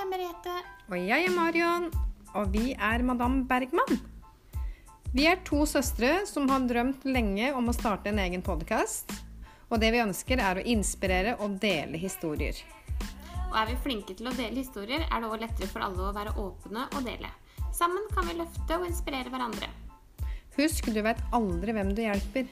er Merete. Og jeg er Marion, og vi er Madame Bergman. Vi er to søstre som har drømt lenge om å starte en egen podkast. Og det vi ønsker, er å inspirere og dele historier. Og er vi flinke til å dele historier, er det også lettere for alle å være åpne og dele. Sammen kan vi løfte og inspirere hverandre. Husk, du vet aldri hvem du hjelper.